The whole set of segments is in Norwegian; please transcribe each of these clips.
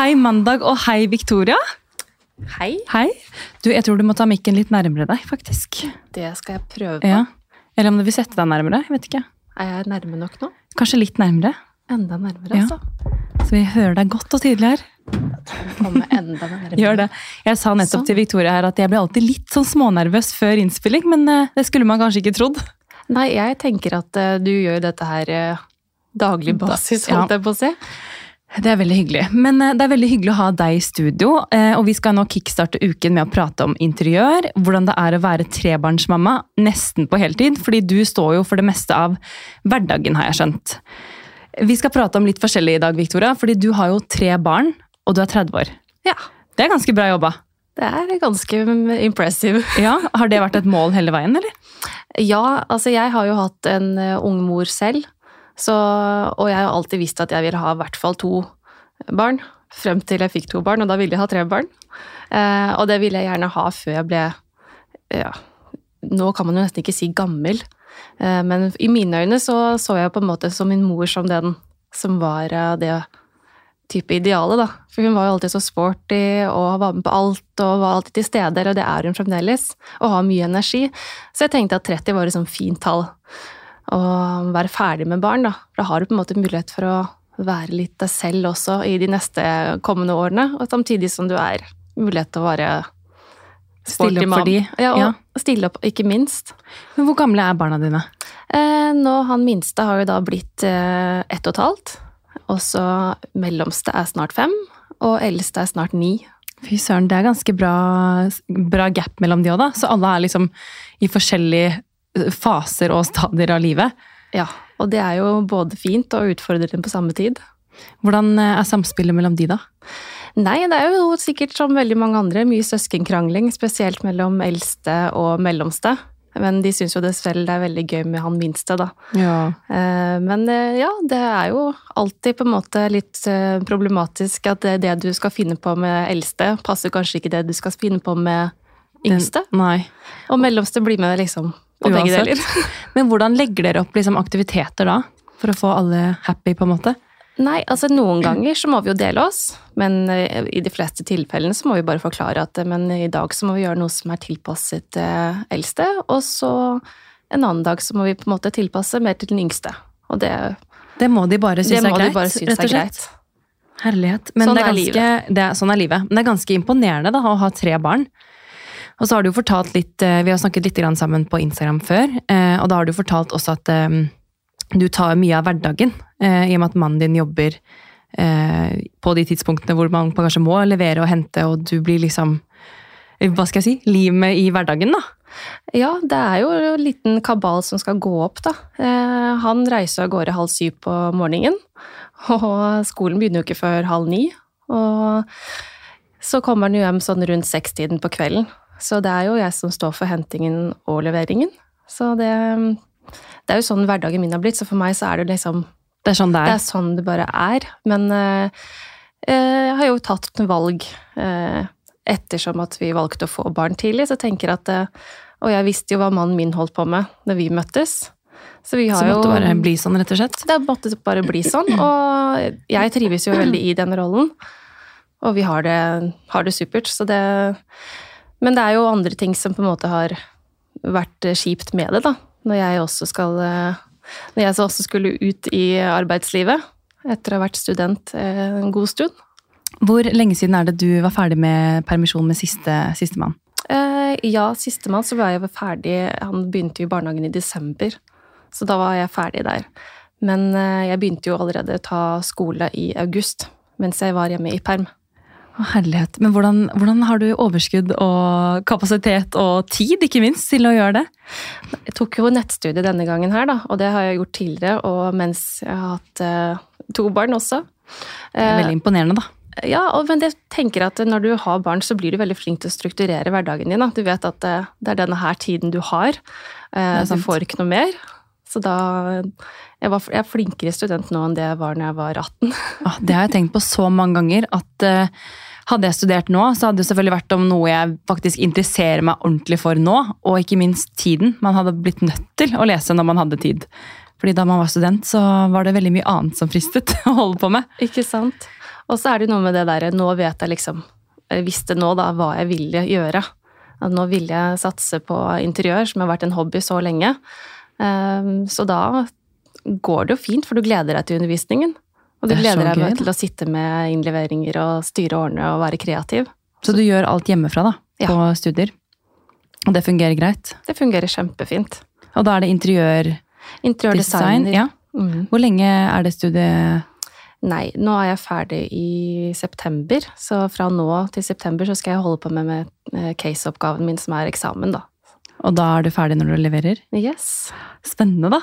Hei, Mandag, og hei, Victoria. Hei. Hei. Du, Jeg tror du må ta mikken litt nærmere deg, faktisk. Det skal jeg prøve på. Ja. Eller om du vil sette deg nærmere. jeg vet ikke. Er jeg nærme nok nå? Kanskje litt nærmere, Enda nærmere, Ja. altså. så vi hører deg godt og tydelig her. Komme enda nærmere. Gjør det. Jeg sa nettopp Sånn. til Victoria her at jeg blir alltid litt sånn smånervøs før innspilling, men eh, det skulle man kanskje ikke trodd. Nei, jeg tenker at eh, du gjør dette her eh, daglig basis, holdt jeg på å si. Det er veldig hyggelig. Men eh, det er veldig hyggelig å ha deg i studio. eh, Og vi skal nå kickstarte uken med å prate om interiør. Hvordan det er å være trebarnsmamma nesten på heltid. Fordi du står jo for det meste av hverdagen, har jeg skjønt. Vi skal prate om litt forskjellig i dag, Victoria. Fordi du har jo tre barn, og du er 30 år. Ja. Det er ganske bra jobba. Det er ganske impressive. Ja, Har det vært et mål hele veien, eller? Ja, altså jeg har jo hatt en eh, ung mor selv, så, og jeg har alltid visst at jeg ville ha i hvert fall to barn. Frem til jeg fikk to barn, og da ville jeg ha tre barn. Eh, og det ville jeg gjerne ha før jeg ble ja, Nå kan man jo nesten ikke si gammel, eh, men i mine øyne så så jeg på en måte som min mor som den som var eh, det type idealet, da. For hun var jo alltid så sporty og var med på alt og var alltid til stede, og det er hun fremdeles. Og har mye energi. Så jeg tenkte at 30 var et sånn fint tall å være ferdig med barn, da. Da har du på en måte mulighet for å være litt deg selv også i de neste kommende årene, og samtidig som du er mulighet til å være Stille opp for de. Ja, og Ja. stille opp, ikke minst. Men hvor gamle er barna dine? Eh, nå, han minste har jo da blitt eh, ett og et halvt. Og så mellomste er snart fem, og eldste er snart ni. Fy søren, det er ganske bra, bra gap mellom de òg, da. Så alle er liksom i forskjellige eh, faser og stadier av livet. Ja, og det er jo både fint og utfordrende på samme tid. Hvordan eh, er samspillet mellom de, da? Nei, det er jo sikkert som veldig mange andre mye søskenkrangling, spesielt mellom eldste og mellomste. Men de syns jo dessverre det er veldig gøy med han minste, da. Ja. Eh, Men eh, ja, det er jo alltid på en måte litt problematisk at det, du skal finne på med eldste, passer kanskje ikke det du skal finne på med yngste. Nei. Og mellomste blir med liksom på begge deler. Men hvordan legger dere opp liksom, aktiviteter da? For å få alle happy, på en måte? Nei, altså noen ganger så må vi jo dele oss, men eh, i de fleste tilfellene så må vi bare forklare at eh, men i dag så må vi gjøre noe som er tilpasset eh, eldste, og så en annen dag så må vi på en måte tilpasse mer til den yngste. Og det, Det må de bare synes er greit, de bare synes er greit. Herlighet. Men Sånn det er ganske, det sånn er livet. Men det er ganske imponerende da, å ha tre barn. Og så har du fortalt litt, eh, Vi har snakket litt sammen på Instagram før, eh, og da har du fortalt også at eh, du tar mye av hverdagen, i og med at mannen din jobber på de tidspunktene hvor man kanskje må levere og hente, og du blir liksom Hva skal jeg si? Limet i hverdagen, da. Ja, det er jo en liten kabal som skal gå opp, da. Han reiser av gårde halv syv på morgenen, og skolen begynner jo ikke før halv ni. Og så kommer han jo hjem sånn rundt sekstiden på kvelden. Så det er jo jeg som står for hentingen og leveringen. Så det, det er jo sånn hverdagen min har blitt, så for meg så er det liksom Det er sånn det Det er. er sånn det bare er. Men eh, eh, jeg har jo tatt en valg eh, ettersom at vi valgte å få barn tidlig, så tenker jeg at eh, Og jeg visste jo hva mannen min holdt på med da vi møttes. Så vi har Så måtte jo bare bli sånn, rett og slett. Det måtte bare bli sånn. Og jeg trives jo veldig i den rollen. Og vi har det, har det supert, så det Men det er jo andre ting som på en måte har vært kjipt med det, da. Når jeg også skal eh, Når jeg så også skulle ut i arbeidslivet etter å ha vært student eh, en god stund. Hvor lenge siden er det du var ferdig med permisjon med siste, sistemann? Eh, Ja, sistemann så var jeg ferdig Han begynte i barnehagen i desember, så da var jeg ferdig der. Men eh, jeg begynte jo allerede å ta skole i august, mens jeg var hjemme i perm. Herlighet. Men hvordan, hvordan har du overskudd og kapasitet og tid, ikke minst, til å gjøre det? Jeg tok jo nettstudie denne gangen her, da, og det har jeg gjort tidligere, og mens jeg har hatt eh, to barn også. Det er veldig imponerende, da. Ja, og, men jeg tenker at når du har barn, så blir du veldig flink til å strukturere hverdagen din. Da. Du vet at eh, det er denne her tiden du har. Eh, du får ikke noe mer. Så da jeg, var, jeg er flinkere student nå enn det jeg var når jeg var 18. Ah, Det har jeg tenkt på så mange ganger at eh, hadde jeg studert nå, så hadde det selvfølgelig vært om noe jeg faktisk interesserer meg ordentlig for nå, og ikke minst tiden. Man hadde blitt nødt til å lese når man hadde tid. Fordi da man var student, så var det veldig mye annet som fristet å holde på med. Ikke sant? Og så er det noe med det derre Nå vet jeg liksom Jeg visste nå da hva jeg ville gjøre. At nå ville jeg satse på interiør, som har vært en hobby så lenge. Ehm, Så da går det jo fint, for du gleder deg til undervisningen. Og Det så gleder gøy, til å sitte med innleveringer og styre og ordne og være kreativ. Så du gjør alt hjemmefra da, Ja. på studier? Og det fungerer greit? Det fungerer kjempefint. Og da er det interiørdesign? Interiørdesigner. Ja. Mm. Hvor lenge er det studiet? Nei, nå er jeg ferdig i september, så fra nå til september så skal jeg holde på med, med caseoppgaven min, som er eksamen, da. Og da er du ferdig når du leverer? Yes. Spennende, da.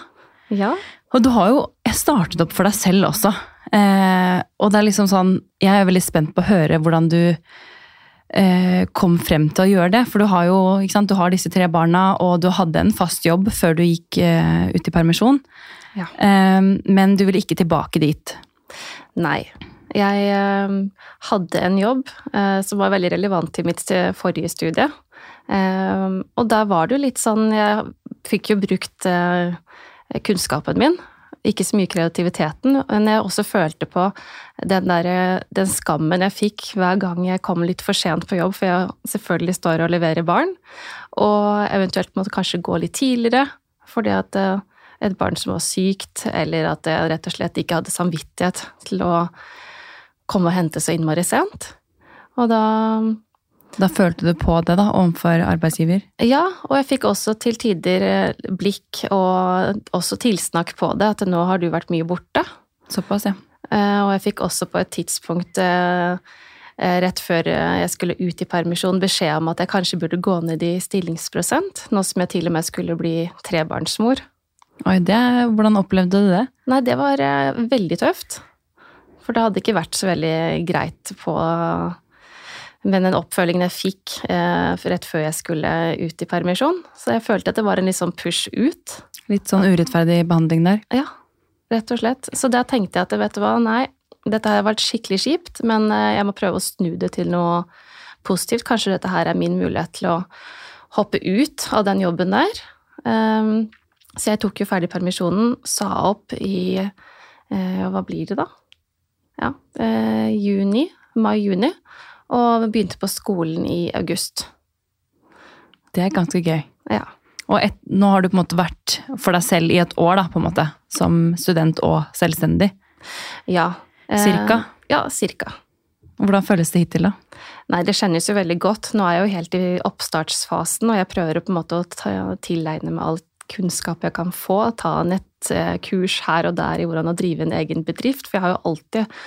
Ja. Og du har jo startet opp for deg selv også. Eh, og det er liksom sånn Jeg er veldig spent på å høre hvordan du eh, kom frem til å gjøre det. For du har jo ikke sant, du har disse tre barna, og du hadde en fast jobb før du gikk eh, ut i permisjon. Ja. Eh, men du ville ikke tilbake dit. Nei. Jeg eh, hadde en jobb eh, som var veldig relevant til mitt forrige studie. Og der var det jo litt sånn Jeg fikk jo brukt eh, kunnskapen min. Ikke så mye kreativiteten, men jeg også følte på den, der, eh, den skammen jeg fikk hver gang jeg kom litt for sent på jobb, for jeg selvfølgelig står og leverer barn. Og eventuelt måtte kanskje gå litt tidligere, fordi at eh, et barn som var sykt, eller at jeg rett og slett ikke hadde samvittighet til å komme og hente så innmari sent. Og da Da følte du på det da, overfor arbeidsgiver? Ja, og jeg fikk også til tider eh, blikk og også tilsnakk på det, at nå har du vært mye borte. Såpass, ja. Eh, Og jeg fikk også på et tidspunkt eh, rett før jeg skulle ut i permisjon, beskjed om at jeg kanskje burde gå ned i stillingsprosent, nå som jeg til og med skulle bli trebarnsmor. Oi, det, hvordan opplevde du det? Nei, det var veldig tøft. For det hadde ikke vært så veldig greit på med den oppfølgingen jeg fikk eh, rett før jeg skulle ut i permisjon. Så jeg følte at det var en litt sånn push ut. Litt sånn urettferdig behandling der? Ja, rett og slett. Så da tenkte jeg at vet du hva, nei, dette har vært skikkelig kjipt, men eh, jeg må prøve å snu det til noe positivt. Kanskje dette her er min mulighet til å hoppe ut av den jobben der. Um, Så jeg tok jo ferdig permisjonen, sa opp i uh, Hva blir det, da? Ja, uh, juni. Mai-juni. Og begynte på skolen i august. Det er ganske gøy. Ja. Og et, nå har du på en måte vært for deg selv i et år, da, på en måte. Som student og selvstendig. ja. Eh, Cirka? Ja, cirka. Hvordan føles det hittil, da? Nei, det kjennes jo veldig godt. Nå er jeg jo helt i oppstartsfasen, og jeg prøver på en måte å ta, tilegne meg alt kunnskap jeg kan få. Ta nettkurs her og der i hvordan å drive en egen bedrift. For jeg har jo alltid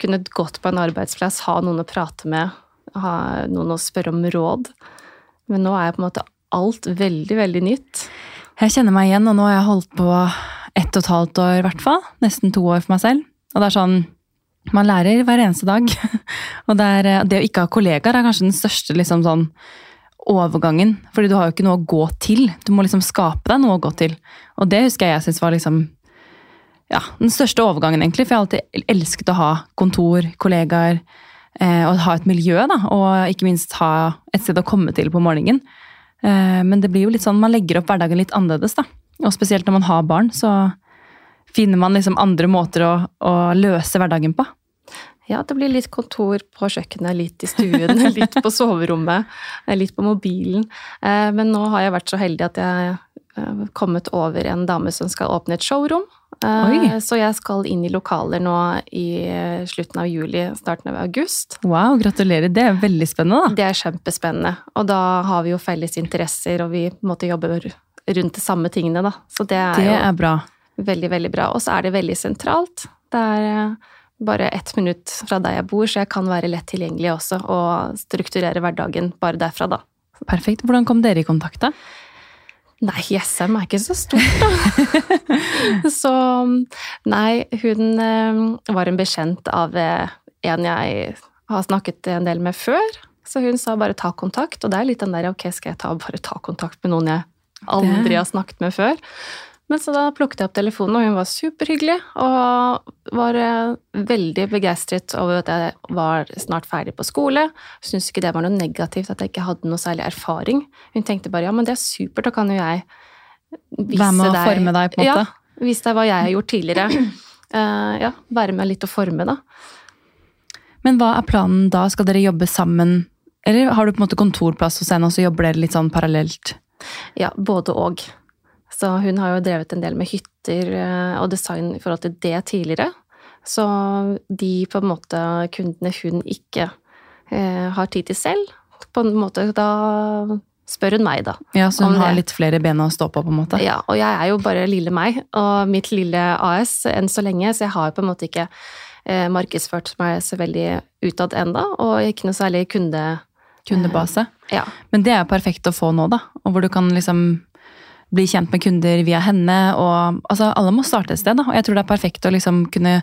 kunnet gått på en arbeidsplass, ha noen å prate med, ha noen å spørre om råd. Men nå er på en måte alt veldig, veldig nytt. Jeg kjenner meg igjen, og nå har jeg holdt på ett og et halvt år, i hvert fall. Nesten to år for meg selv. Og det er sånn Man lærer hver eneste dag. og det, er, det å ikke ha kollegaer er kanskje den største liksom sånn overgangen. Fordi du har jo ikke noe å gå til. Du må liksom skape deg noe å gå til. Og det husker jeg jeg syns var liksom ja, den største overgangen, egentlig. For jeg har alltid elsket å ha kontor, kollegaer, eh, og ha et miljø, da. Og ikke minst ha et sted å komme til på morgenen. Eh, men det blir jo litt sånn, man legger opp hverdagen litt annerledes, da. Og spesielt når man har barn, så finner man liksom andre måter å, å løse hverdagen på. Ja, det blir litt kontor på kjøkkenet, litt i stuen, litt på soverommet, eh, litt på mobilen. Eh, Men nå har jeg vært så heldig at jeg kommet over en dame som skal åpne et showroom. Eh, Oi. Så jeg skal inn i lokaler nå i slutten av juli, starten av august. Wow, gratulerer. Det er veldig spennende, da. Det er kjempespennende. Og da har vi jo felles interesser, og vi måtte jobbe rundt de samme tingene, da. Så det er Det er bra. veldig, veldig bra. Og så er det veldig sentralt. Det er eh, bare ett minutt fra der jeg bor, så jeg kan være lett tilgjengelig også, og strukturere hverdagen bare derfra, da. Perfekt. Hvordan kom dere i kontakt, da? Nei, Jessheim er ikke så stort, da. så nei, hun eh, var en bekjent av eh, en jeg har snakket en del med før. Så hun sa bare ta kontakt, og det er litt den der ok, skal jeg ta, bare ta kontakt med noen jeg aldri har snakket med før. Men så da plukket jeg opp telefonen, og hun var superhyggelig. Og var eh, veldig begeistret over at jeg var snart ferdig på skole. Syntes ikke det var noe negativt at jeg ikke hadde noe særlig erfaring. Hun tenkte bare ja, men det er supert, da kan jo jeg vise Være med å deg forme deg, på en måte. Ja, vise deg hva jeg har gjort tidligere. Uh, ja, være med litt å forme, da. Men hva er planen da? Skal dere jobbe sammen? Eller har du på en måte kontorplass hos henne, og så jobber dere litt sånn parallelt? Ja, både og. Så hun har jo drevet en del med hytter eh, og design i forhold til det tidligere. Så de på en måte kundene hun ikke eh, har tid til selv, på en måte da spør hun meg, da. Ja, Så hun har litt flere ben å stå på, på en måte? Ja, og jeg er jo bare lille meg, og mitt lille AS enn så lenge, så jeg har på en måte ikke eh, markedsført meg så veldig utad enda, og ikke noe særlig kunde... Kundebase? Ja, Men det er perfekt å få nå, da. Og hvor du kan liksom bli kjent med kunder via henne. Og altså, alle må starte et sted, da. Og jeg tror det er perfekt å liksom kunne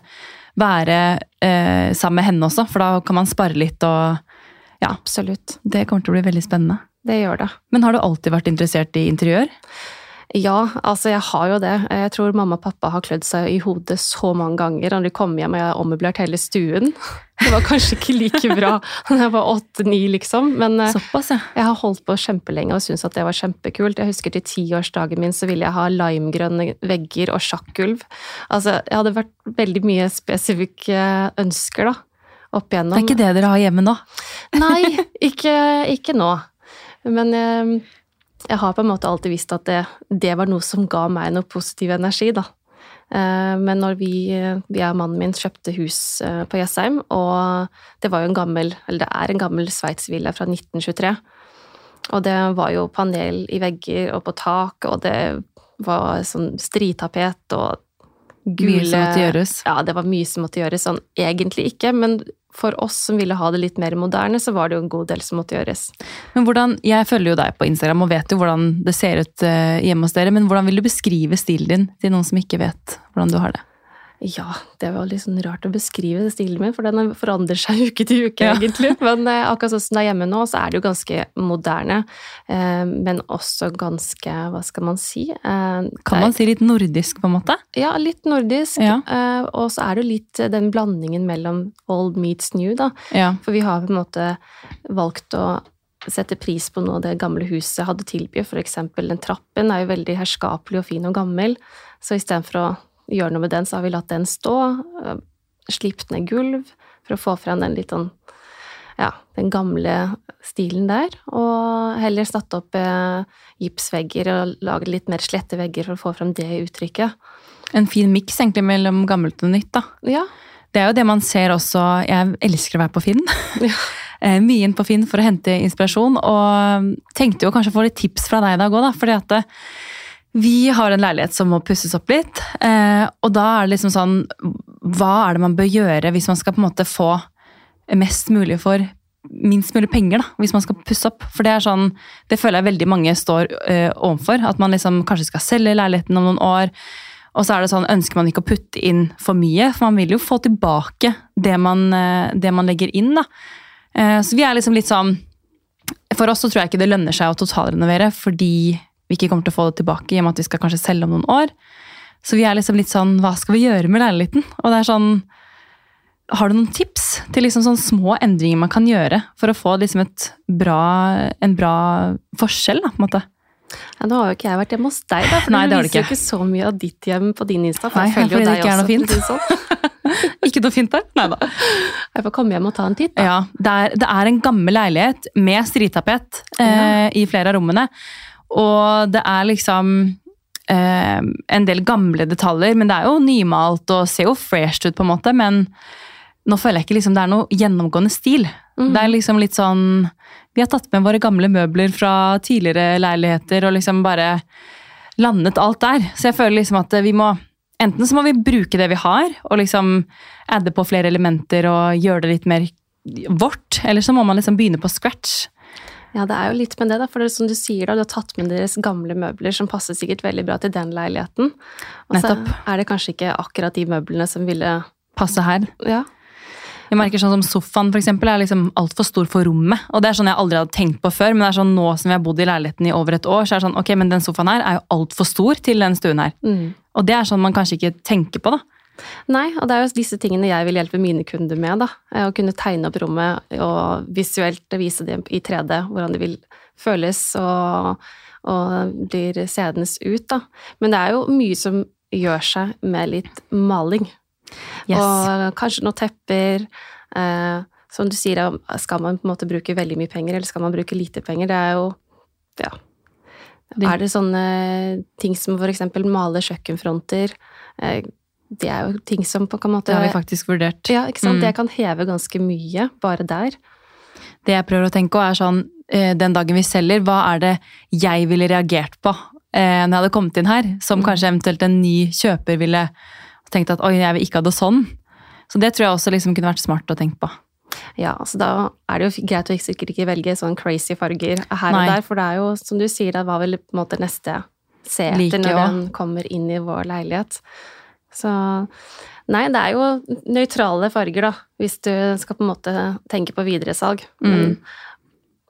være eh, sammen med henne også, for da kan man spare litt og Ja, absolutt. det kommer til å bli veldig spennende. Det gjør det. Men har du alltid vært interessert i interiør? Ja, altså jeg har jo det. Jeg tror mamma og pappa har klødd seg i hodet så mange ganger når de kom hjem og jeg har ommøblert hele stuen. Det var kanskje ikke like bra da jeg var åtte-ni, liksom, men eh, Såpass, ja. jeg har holdt på kjempelenge og syns at det var kjempekult. Jeg husker til tiårsdagen min så ville jeg ha limegrønne vegger og sjakkgulv. Altså, jeg hadde vært veldig mye spesifikke ønsker, da, opp igjennom. Det er ikke det dere har hjemme nå? Nei, ikke, ikke nå. Men jeg, jeg har på en måte alltid visst at det, det var noe som ga meg noe positiv energi, da. Eh, Men når vi, via mannen min kjøpte hus eh, på Jessheim, og det var jo en gammel, eller det er en gammel sveitsvilla fra 1923, og det var jo panel i vegger og på tak, og det var sånn stritapet og Mye som måtte gjøres. Ja, det var mye som måtte gjøres. Sånn egentlig ikke, men for oss som ville ha det litt mer moderne, så var det jo en god del som måtte gjøres. Men hvordan, Jeg følger jo deg på Instagram og vet jo hvordan det ser ut eh, hjemme hos dere. Men hvordan vil du beskrive stilen din til noen som ikke vet hvordan du har det? Ja, det var litt sånn rart å beskrive stilen min, for den forandrer seg uke til uke, Ja. egentlig. Men eh, akkurat sånn som det er hjemme nå, så er det jo ganske moderne. Eh, men også ganske, hva skal man si eh, Kan man si litt nordisk, på en måte? Ja, litt nordisk. Ja. Og så er det jo litt den blandingen mellom old meets new, da. Ja. For vi har på en måte valgt å sette pris på noe det gamle huset hadde. For eksempel den trappen er jo veldig herskapelig og fin og gammel. Så istedenfor å gjøre noe med den, så har vi latt den stå. øh, Slipt ned gulv for å få frem den litt sånn ja, den gamle stilen der. Og heller satt opp eh, gipsvegger og laget litt mer slette vegger for å få frem det uttrykket. En fin miks egentlig mellom gammelt og nytt. da. Ja. Det er jo det man ser også Jeg elsker å være på Finn. Ja. Eh, Mye inn på Finn for å hente inspirasjon, og tenkte jo kanskje å få litt tips fra deg i dag òg, da. Fordi at eh, vi har en leilighet som må pusses opp litt. eh, Og da er det liksom sånn Hva er det man bør gjøre hvis man skal på en måte få mest mulig for minst mulig penger, da, hvis man skal pusse opp. For det er sånn, det føler jeg veldig mange står øh, overfor. At man liksom kanskje skal selge leiligheten om noen år. Og så er det sånn, ønsker man ikke å putte inn for mye, for man vil jo få tilbake det man, øh, det man legger inn. da. Eh, Så vi er liksom litt sånn For oss så tror jeg ikke det lønner seg å totalrenovere, fordi vi ikke kommer til å få det tilbake, i og med at vi skal kanskje selge om noen år. Så vi er liksom litt sånn Hva skal vi gjøre med leiligheten? Og det er sånn Har du noen tips til liksom sånn små endringer man kan gjøre for å få liksom et bra, en bra forskjell, da, på en måte? Ja, nå har jo ikke jeg vært hjemme hos deg, da, for Nei, du viser jo ikke. ikke så mye av ditt hjem på din Insta. For Nei, jeg følger jo deg er noe fint. sånn. Ikke noe fint der? Nei da. Jeg får komme hjem og ta en titt, da. Ja, det er, det er en gammel leilighet med strittapet eh, i flere av rommene. Og det er liksom eh, en del gamle detaljer, men det er jo nymalt og ser jo fresh ut, på en måte. Men nå føler jeg ikke liksom det er noe gjennomgående stil. Mm. Det er liksom litt sånn Vi har tatt med våre gamle møbler fra tidligere leiligheter og liksom bare landet alt der. Så jeg føler liksom at vi må Enten så må vi bruke det vi har, og liksom adde på flere elementer og gjøre det litt mer vårt, eller så må man liksom begynne på scratch. Ja, det er jo litt med det, da. For det er som du sier, da, du har tatt med deres gamle møbler som passer sikkert veldig bra til den leiligheten. Og så er det kanskje ikke akkurat de møblene som ville Passe her. Ja. Jeg merker sånn som Sofaen for eksempel, er liksom altfor stor for rommet. Og det er sånn jeg aldri hadde tenkt på før, men det er sånn nå som vi har bodd i leiligheten i over et år, så er det sånn, ok, men den sofaen her er jo altfor stor til den stuen her. Mm. Og det er sånn man kanskje ikke tenker på, da. Nei, og det er jo disse tingene jeg vil hjelpe mine kunder med. da. Eh, Å kunne tegne opp rommet og visuelt vise det i 3D, hvordan det vil føles og, og blir seende ut. da. Men det er jo mye som gjør seg med litt maling. Yes. Og kanskje noen tepper, Eh, som du sier, skal man på en måte bruke veldig mye penger, eller skal man bruke lite penger? Det er jo Ja. Er det sånne ting som eksempel male kjøkkenfronter? Eh, det er jo ting som på en måte Det har vi faktisk vurdert. Ja, ikke sant? Mm. Det kan heve ganske mye bare der. Det jeg prøver å tenke på er sånn, eh, den dagen vi selger, hva er det jeg ville reagert på eh, når jeg hadde kommet inn her? Som Mm. kanskje eventuelt en ny kjøper ville tenkt at oi, jeg vil ikke ha det sånn. Så det tror jeg også liksom kunne vært smart å tenke på. Ja, altså da er det jo greit å sikkert ikke velge sånn crazy farger her Nei. og der, for det er jo, som du sier, det var vel på en måte neste se Like etter når den kommer inn i vår leilighet. Så Nei, det er jo nøytrale farger, da, hvis du skal på en måte tenke på videresalg. Mm.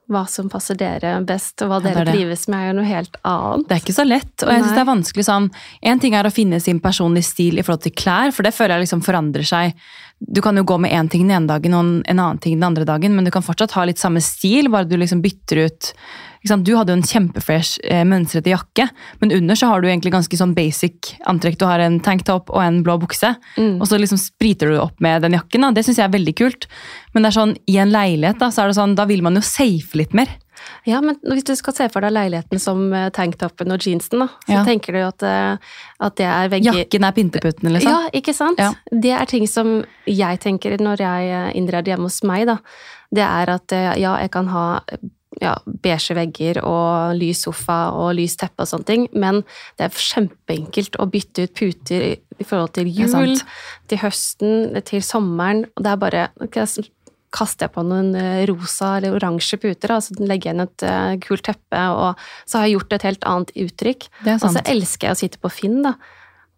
hva som passer dere best, og hva. Ja, dere er trives med, er jo noe helt annet. Det er ikke så lett, og jeg synes det er vanskelig sånn En ting er å finne sin personlige stil i forhold til klær, for det føler jeg liksom forandrer seg. Du kan jo gå med én ting den ene dagen og en annen ting den andre dagen, men du kan fortsatt ha litt samme stil, bare du liksom bytter ut? Du hadde jo en kjempefresh eh, mønstrete jakke, men under så har du egentlig ganske sånn basic antrekk. Du har en tanktop og en blå bukse, Mm. og så liksom spriter du opp med den jakken. Da. Det syns jeg er veldig kult. Men det er sånn, i en leilighet da, så er det sånn, da vil man jo safe litt mer. Ja, men hvis du skal se for deg leiligheten som eh, tanktoppen og jeansen, da, så Ja. tenker du at, eh, at det er vegger Jakken er pynteputtene, liksom. Ja, ikke sant? Ja. Det er ting som jeg tenker når jeg eh, innreder hjemme hos meg, da. Det er at ja, jeg kan ha ja, beige vegger og lys sofa og lys teppe og sånne ting, men det er kjempeenkelt å bytte ut puter i, forhold til jul, til høsten, til sommeren, og det er bare okay, kaster jeg på noen eh, rosa eller oransje puter, og så legger jeg inn et uh, kult teppe, og så har jeg gjort et helt annet uttrykk. Og så elsker jeg å sitte på Finn, da.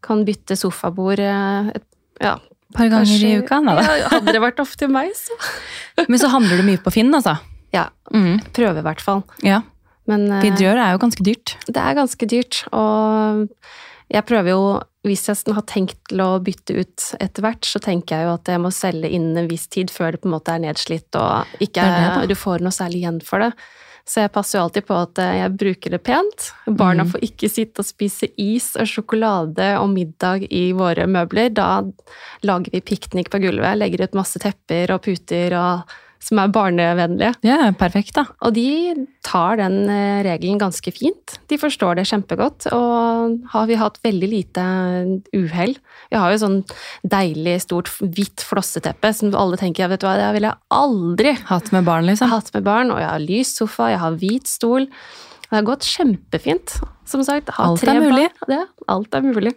Kan bytte sofabord eh, et, ja, par ganger i uka. Da. Ja, hadde det vært opp til meg, så Men så handler du mye på Finn, altså. Ja, Mm. prøve i hvert fall. Ja. Men eh, er jo ganske dyrt. det er ganske dyrt, og jeg prøver jo Hvis jeg har tenkt til å bytte ut etter hvert, så tenker jeg jo at jeg må selge innen en viss tid før det på en måte er nedslitt og ikke er du får noe særlig igjen for det. Så jeg passer jo alltid på at eh, jeg bruker det pent. Barna Mm. får ikke sitte og spise is og sjokolade og middag i våre møbler. Da lager vi piknik på gulvet, legger ut masse tepper og puter og, som er barnevennlige. Ja, er perfekt, da. Og de tar den eh, regelen ganske fint. De forstår det kjempegodt, og har vi hatt veldig lite uhell. Vi har jo sånn deilig, stort, hvitt flosseteppe som alle tenker ja, vet du hva, det ville jeg aldri Hatt med barn, liksom. hatt med barn. Og jeg har lys sofa, jeg har hvit stol. Det har gått kjempefint. Som sagt, Alt tre er mulig. barn. Det, alt er mulig.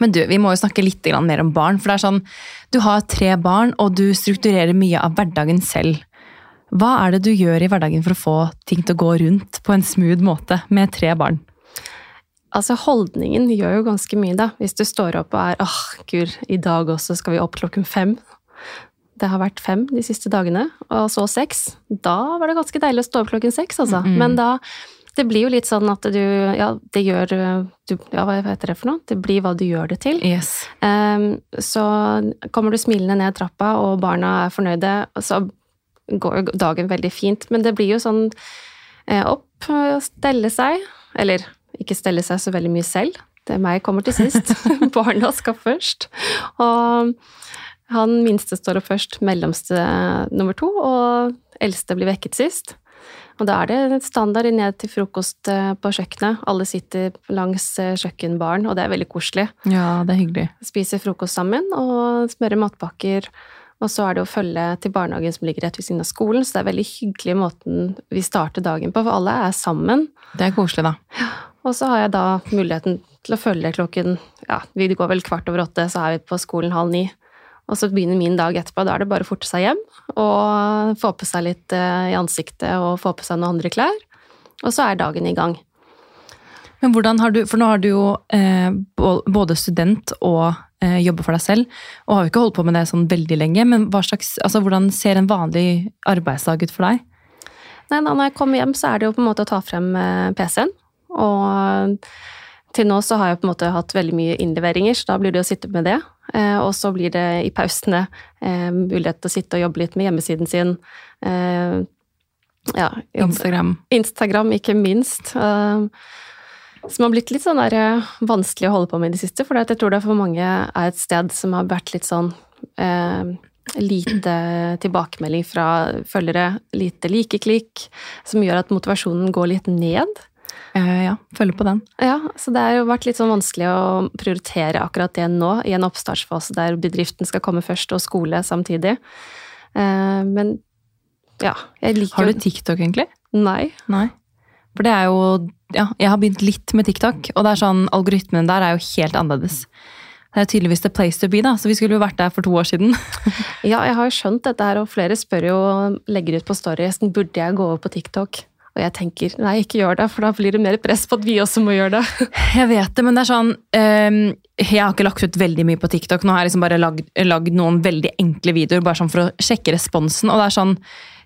Men du, vi må jo snakke litt mer om barn. For det er sånn, du har tre barn, og du strukturerer mye av hverdagen selv. Hva er det du gjør i hverdagen for å få ting til å gå rundt på en smooth måte med tre barn? Altså, holdningen gjør jo ganske mye, da. Hvis du står opp og er åh, gud, i dag også skal vi opp klokken fem. Det har vært fem de siste dagene, og så seks. Da var det ganske deilig å stå opp klokken seks, altså. Mm. Men da Det blir jo litt sånn at du Ja, det gjør du Ja, hva heter det for noe? Det blir hva du gjør det til. Yes. Um, så kommer du smilende ned trappa, og barna er fornøyde, så går dagen veldig fint. Men det blir jo sånn eh, opp, stelle seg, eller ikke stelle seg så veldig mye selv. Det er meg kommer til sist. Barna skal først. Og han minste står opp først, mellomste nummer to, og eldste blir vekket sist. Og da er det standard ned til frokost eh, på kjøkkenet. Alle sitter langs eh, kjøkkenbaren, og det er veldig koselig Ja, det er hyggelig. spiser frokost sammen og smører matpakker. Og så er det å følge til barnehagen som ligger rett ved siden av skolen, så det er veldig hyggelig måten vi starter dagen på, for alle er sammen. Det er koselig, da. Og så har jeg da muligheten til å følge klokken ja, vi går vel kvart over åtte, så er vi på skolen halv ni. Og så begynner min dag etterpå. Da er det bare å forte seg hjem og få på seg litt eh, i ansiktet og få på seg noen andre klær. Og så er dagen i gang. Men hvordan har du, for nå har du jo eh, både student og eh, jobber for deg selv, og har jo ikke holdt på med det sånn veldig lenge, men hva slags, altså, hvordan ser en vanlig arbeidsdag ut for deg? Nei, da når jeg kommer hjem, så er det jo på en måte å ta frem eh, PC-en. Og til nå så har jeg på en måte hatt veldig mye innleveringer, så da blir det å sitte med det. Eh, og så blir det i pausene eh, mulighet til å sitte og jobbe litt med hjemmesiden sin. Eh, ja, Instagram. Instagram, ikke minst. som har blitt litt sånn der, vanskelig å holde på med i det siste. For jeg tror det for mange er et sted som har vært litt sånn eh, lite tilbakemelding fra følgere, lite likeklikk, som gjør at motivasjonen går litt ned. Eh, ja, følger på den. Ja, så det har jo vært litt sånn vanskelig å prioritere akkurat det nå, i en oppstartsfase der bedriften skal komme først, og skole samtidig. Eh, men ja, jeg liker Har du TikTok, egentlig? Nei. Nei. For det er jo Ja, jeg har begynt litt med TikTok, og det er sånn, algoritmen der er jo helt annerledes. Det er tydeligvis the place to be, da, så vi skulle jo vært der for to år siden. Ja, jeg har jo skjønt dette her, og flere spør jo og legger ut på Story burde jeg gå over på TikTok. Og jeg tenker nei, ikke gjør det, for da blir det mer press på at vi også må gjøre det. Jeg vet det, men det er sånn um, Jeg har ikke lagt ut veldig mye på TikTok. Nå har jeg liksom bare lagd, lagd noen veldig enkle videoer bare sånn for å sjekke responsen. Og det er sånn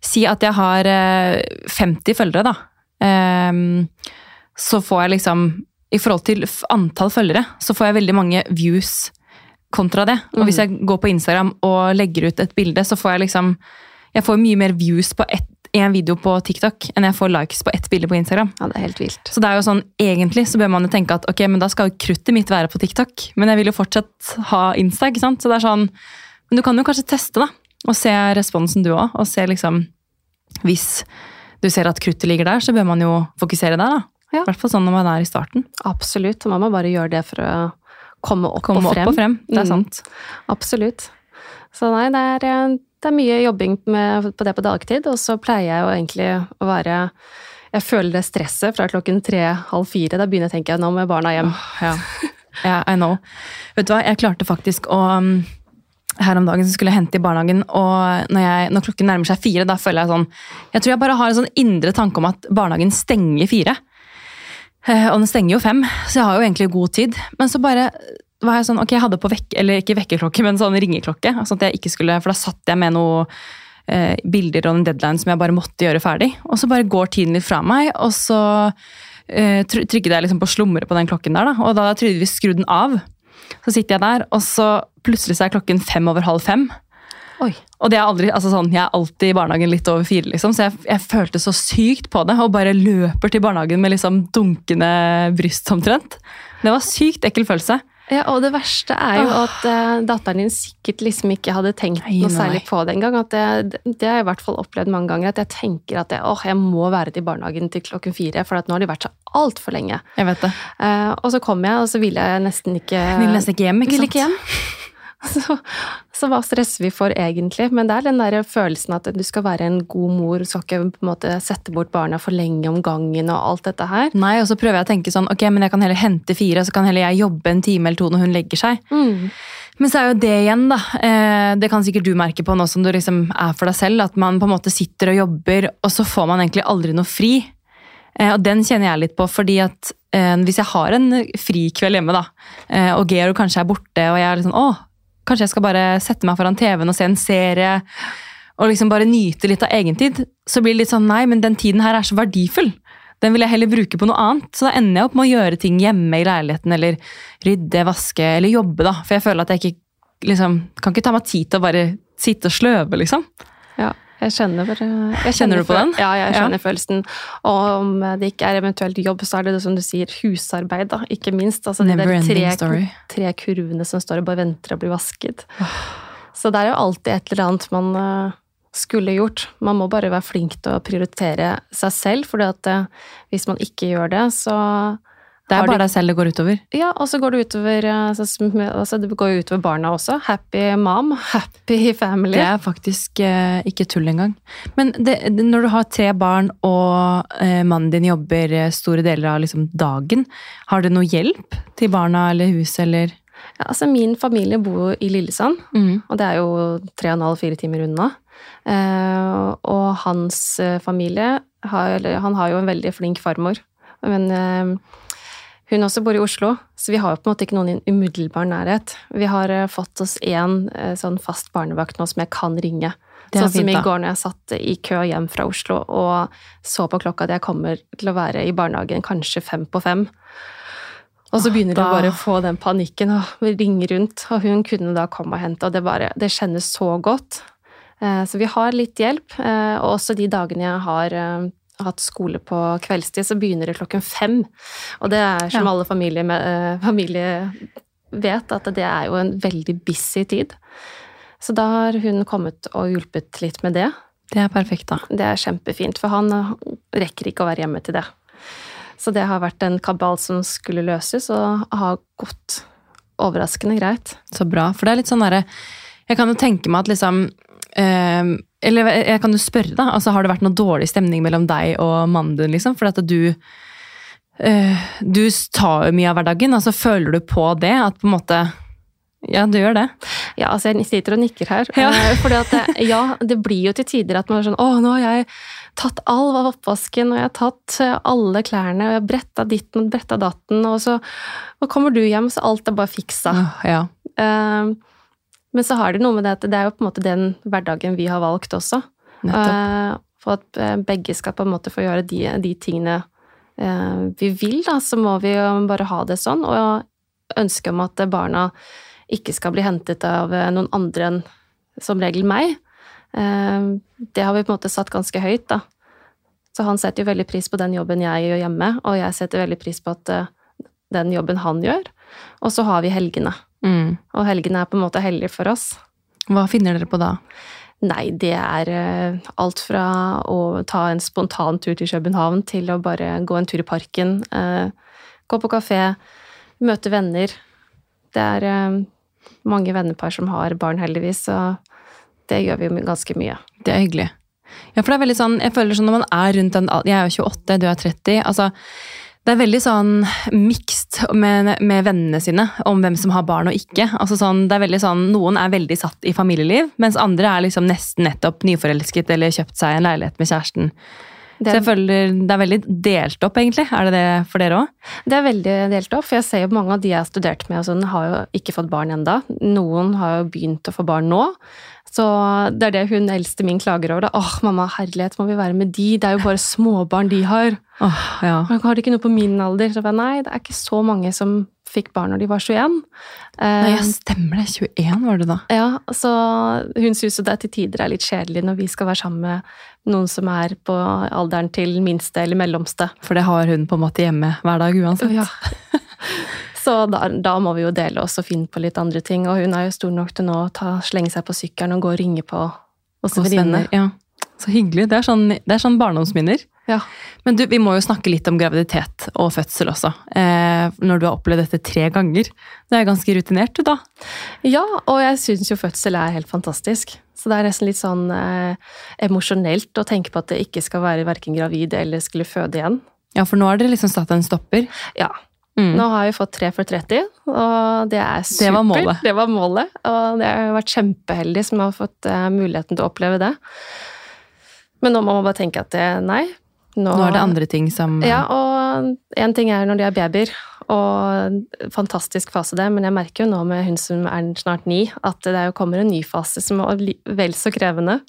Si at jeg har uh, 50 følgere, da. Um, så får jeg liksom I forhold til antall følgere, så får jeg veldig mange views kontra det. Og hvis jeg går på Instagram og legger ut et bilde, så får jeg liksom Jeg får mye mer views på ett en video på TikTok enn jeg får likes på ett bilde på Instagram. Ja, det er helt vilt. Så det er jo sånn, egentlig så bør man jo tenke at ok, men da skal jo kruttet mitt være på TikTok. Men jeg vil jo fortsatt ha Insta, ikke sant? Så det er sånn, men du kan jo kanskje teste da, og se responsen du også, og se liksom, hvis du ser at kruttet ligger der, så bør man jo fokusere der da. Ja. I hvert fall sånn når man er i starten. Absolutt. Man må bare gjøre det for å komme opp Komme og opp frem. og frem, det er Mm. sant. Absolutt. Så nei, det er, eh, det er mye jobbing med, på det på dagtid, og så pleier jeg jo egentlig å være Jeg føler det stresset fra klokken tre-halv fire. Da begynner jeg å tenke nå må barna hjem. Ja, yeah, I know. Vet du hva, jeg klarte faktisk å um, her om dagen så skulle jeg hente i barnehagen, og når, jeg, når klokken nærmer seg fire, da føler jeg sånn Jeg tror jeg bare har en sånn indre tanke om at barnehagen stenger fire. Eh, Og den stenger jo fem, så jeg har jo egentlig god tid. Men så bare var jeg sånn Ok, jeg hadde på vekk, eller ikke vekkerklokke, men sånn ringeklokke. Sånn at jeg ikke skulle, For da satt jeg med noe eh, bilder og en deadline som jeg bare måtte gjøre ferdig. Og så bare går tiden litt fra meg, og så eh, trykket jeg liksom på slumre på den klokken der, da. Og da jeg tydeligvis skrudd den av. Så sitter jeg der, og så plutselig så er klokken fem over halv fem. Oi. Og det er aldri, altså sånn, jeg er alltid i barnehagen litt over fire, liksom, så jeg, jeg følte så sykt på det. Og bare løper til barnehagen med liksom dunkende bryst omtrent. Det var sykt ekkel følelse. Ja, og det verste er jo at uh, datteren din sikkert liksom ikke hadde tenkt Nei, noe nei. særlig på det engang. Det, det har jeg i hvert fall opplevd mange ganger. At jeg tenker at jeg, åh, jeg må være til barnehagen til klokken fire, for at nå har de vært så altfor lenge. Jeg vet det. Uh, og så kom jeg, og så ville jeg nesten ikke Jeg nesten ikke hjem, ikke Ville sant? ikke hjem. Så, så hva stresser vi for egentlig? Men det er den der følelsen at du skal være en god mor, du skal ikke på en måte sette bort barna for lenge om gangen og alt dette her. Nei, og så prøver jeg å tenke sånn, ok, men jeg kan heller hente fire, så kan heller jeg jobbe en time eller to når hun legger seg. Men så er jo det igjen, da. Eh, det kan sikkert du merke på nå som du liksom er for deg selv, at man på en måte sitter og jobber, og så får man egentlig aldri noe fri. Eh, og den kjenner jeg litt på, fordi at eh, hvis jeg har en frikveld hjemme, da, og Georg kanskje er borte, og jeg er litt sånn, åh, kanskje jeg skal bare sette meg foran TV-en og se en serie, og liksom bare nyte litt av egentid, så blir det litt sånn, nei, men den tiden her er så verdifull. Den vil jeg heller bruke på noe annet. Så da ender jeg opp med å gjøre ting hjemme i leiligheten, eller rydde, vaske, eller jobbe, da. For jeg føler at jeg ikke liksom, kan ikke ta meg tid til å bare sitte og sløve, liksom. Ja, jeg skjønner jeg Kjenner du på den? Ja, jeg Ja. skjønner følelsen. Og om det ikke er eventuelt jobb, så er det det som du sier, husarbeid, da. Ikke minst. Altså de Never der tre, story. tre kurvene som står og bare venter å bli vasket. Så det er jo alltid et eller annet man eh, skulle gjort. Man må bare være flink til å prioritere seg selv, for hvis man ikke gjør det, så Det er bare deg selv det går utover. Ja, og så går det utover eh, altså, Det går utover barna også. Happy mom, happy family. Det er faktisk eh, ikke tull engang. Men det, når du har tre barn, og eh, mannen din jobber eh, store deler av liksom, dagen, har du noe hjelp til barna eller huset, eller? Ja, altså, min familie bor i Lillesand. Og det er jo tre og en halv, fire timer unna. Eh, og hans eh, familie har, eller, Han har jo en veldig flink farmor. Men hun også bor i Oslo, så vi har jo på en måte ikke noen i umiddelbar nærhet. Vi har eh, fått oss én eh, sånn fast barnevakt nå som jeg kan ringe. Det Sånn som i går når jeg satt i kø hjem fra Oslo og så på klokka at jeg kommer til å være i barnehagen kanskje fem på fem. Og så begynner du bare å få den panikken og ringe rundt. Og hun kunne da komme og hente, og det, bare, det kjennes så godt. Eh, Så vi har litt hjelp. Og også de dagene jeg har hatt skole på kveldstid, så begynner det klokken fem. Og det er som Ja. alle familier, med, eh, familie vet, at det er jo en veldig busy tid. Så da har hun kommet og hjulpet litt med det. Det er perfekt, da. Det er kjempefint, for han eh, rekker ikke å være hjemme til det. Så det har vært en kabal som skulle løses, og har gått overraskende greit. Så bra. For det er litt sånn derre Jeg kan jo tenke meg at liksom eh, Eller jeg kan jo spørre, da. Altså, har det vært noe dårlig stemning mellom deg og mannen din, liksom? For at du uh, Du tar jo mye av hverdagen. Altså, føler du på det? At på en måte Ja, du gjør det. Ja, altså jeg sitter og nikker her. Ja. Eh, fordi at det, ja, det blir jo til tider at man er sånn Å, nå har jeg tatt all av oppvasken, og jeg har tatt eh, alle klærne, og jeg har bretta ditten og bretta datten, og så og kommer du hjem, så alt er bare fiksa. Ja. Eh, men så har det noe med det at det er jo på en måte den hverdagen vi har valgt også. Nettopp. Eh, For at eh, begge skal på en måte få gjøre de, de tingene eh, vi vil, da, så må vi jo bare ha det sånn. Og ønske om at barna ikke skal bli hentet av noen andre enn som regel meg. Det har vi på en måte satt ganske høyt, da. Så han setter jo veldig pris på den jobben jeg gjør hjemme, og jeg setter veldig pris på at den jobben han gjør. Og så har vi helgene. Mm. Og helgene er på en måte hellige for oss. Hva finner dere på da? Nei, det er eh, alt fra å ta en spontan tur til København til å bare gå en tur i parken, eh, gå på kafé, møte venner. Det er eh, mange vennepar som har barn, heldigvis, så det gjør vi jo ganske mye. Det er hyggelig. Ja, for det er veldig sånn, jeg føler sånn når man er rundt den Jeg er jo 28, du er 30. altså det er veldig sånn mixed med, med vennene sine om hvem som har barn og ikke. Altså sånn, det er veldig sånn, Noen er veldig satt i familieliv, mens andre er liksom nesten nettopp nyforelsket eller kjøpt seg en leilighet med kjæresten. Det Så er, jeg føler det er veldig delt opp, egentlig. Er det det for dere òg? det er veldig delt opp, for jeg ser jo mange av de jeg har studert med, sånn, har jo ikke fått barn enda. Noen har jo begynt å få barn nå. Så det er det hun eldste min klager over. da. Åh, mamma, herlighet, må vi være med de? Det er jo bare småbarn de har. Åh, ja. Har de ikke noe på min alder? Så jeg bare, nei, det er ikke så mange som fikk barn når de var 21. Eh, Nei, ja, stemmer det. 21 var det da. ja, så hun syns det til tider er litt kjedelig når vi skal være sammen med noen som er på alderen til minste eller mellomste. For det har hun på en måte hjemme hver dag uansett. Ja. Så da, da må vi jo dele oss og finne på litt andre ting. Og hun er jo stor nok til nå å ta, slenge seg på sykkelen og gå og ringe på hos venninner. Ja. Så hyggelig. Det er sånn, det er sånn barndomsminner. Ja. Men du, vi må jo snakke litt om graviditet og fødsel også. Eh, når du har opplevd dette tre ganger. Det er ganske rutinert, du da. ja, og jeg syns jo fødsel er helt fantastisk. Så det er nesten litt sånn eh, emosjonelt å tenke på at det ikke skal være verken gravid eller skulle føde igjen. Ja, for nå har dere liksom satt en stopper. Ja, Mm. Nå har jeg fått tre for 30, og det er supert. Det var målet. Det var målet, og det har vært kjempeheldig som har fått eh, muligheten til å oppleve det. Men nå må man bare tenke at det, nei. Nå, Nå er det andre ting som Ja, og én ting er når de er babyer, og fantastisk fase det, men jeg merker jo nå med hun som er snart ni, at det er jo kommer en ny fase som er vel så krevende.